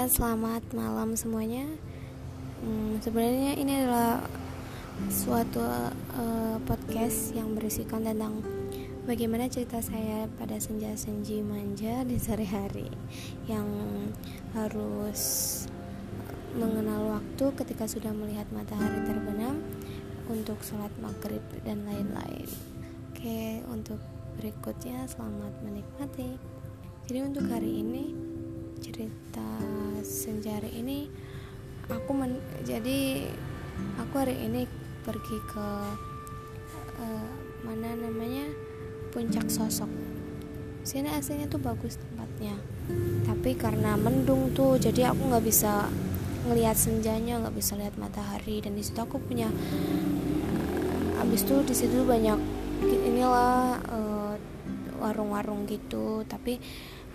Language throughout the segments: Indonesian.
Ya, selamat malam semuanya. Hmm, sebenarnya ini adalah suatu uh, podcast yang berisikan tentang bagaimana cerita saya pada senja senji manja di sehari-hari yang harus mengenal waktu ketika sudah melihat matahari terbenam untuk sholat maghrib dan lain-lain. Oke, untuk berikutnya selamat menikmati. Jadi untuk hari ini cerita senjari ini aku men jadi aku hari ini pergi ke uh, mana namanya puncak sosok. Sini aslinya tuh bagus tempatnya tapi karena mendung tuh jadi aku nggak bisa ngelihat senjanya nggak bisa lihat matahari dan di situ aku punya uh, abis itu di situ banyak inilah uh, warung-warung gitu tapi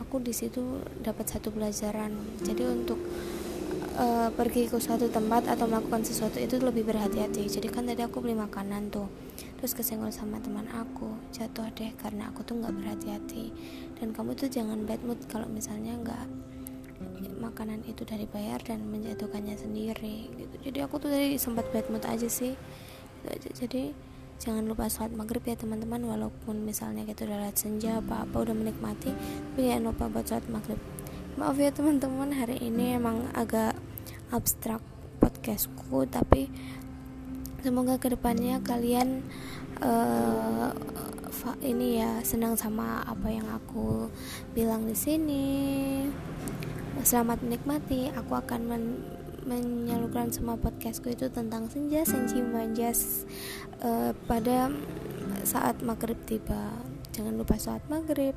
aku di situ dapat satu pelajaran. Jadi untuk uh, pergi ke suatu tempat atau melakukan sesuatu itu lebih berhati-hati. Jadi kan tadi aku beli makanan tuh terus kesenggol sama teman aku jatuh deh karena aku tuh nggak berhati-hati. Dan kamu tuh jangan bad mood kalau misalnya nggak makanan itu dari bayar dan menjatuhkannya sendiri gitu. Jadi aku tuh tadi sempat bad mood aja sih. Jadi jangan lupa sholat maghrib ya teman-teman. Walaupun misalnya kita udah lihat senja apa apa udah menikmati tapi jangan lupa buat sholat maghrib. Maaf ya teman-teman. Hari ini emang agak abstrak podcastku tapi semoga ke depannya kalian uh, ini ya senang sama apa yang aku bilang di sini. Selamat menikmati. Aku akan men menyalurkan semua podcastku itu tentang senja senji manjas uh, pada saat maghrib tiba. Jangan lupa saat maghrib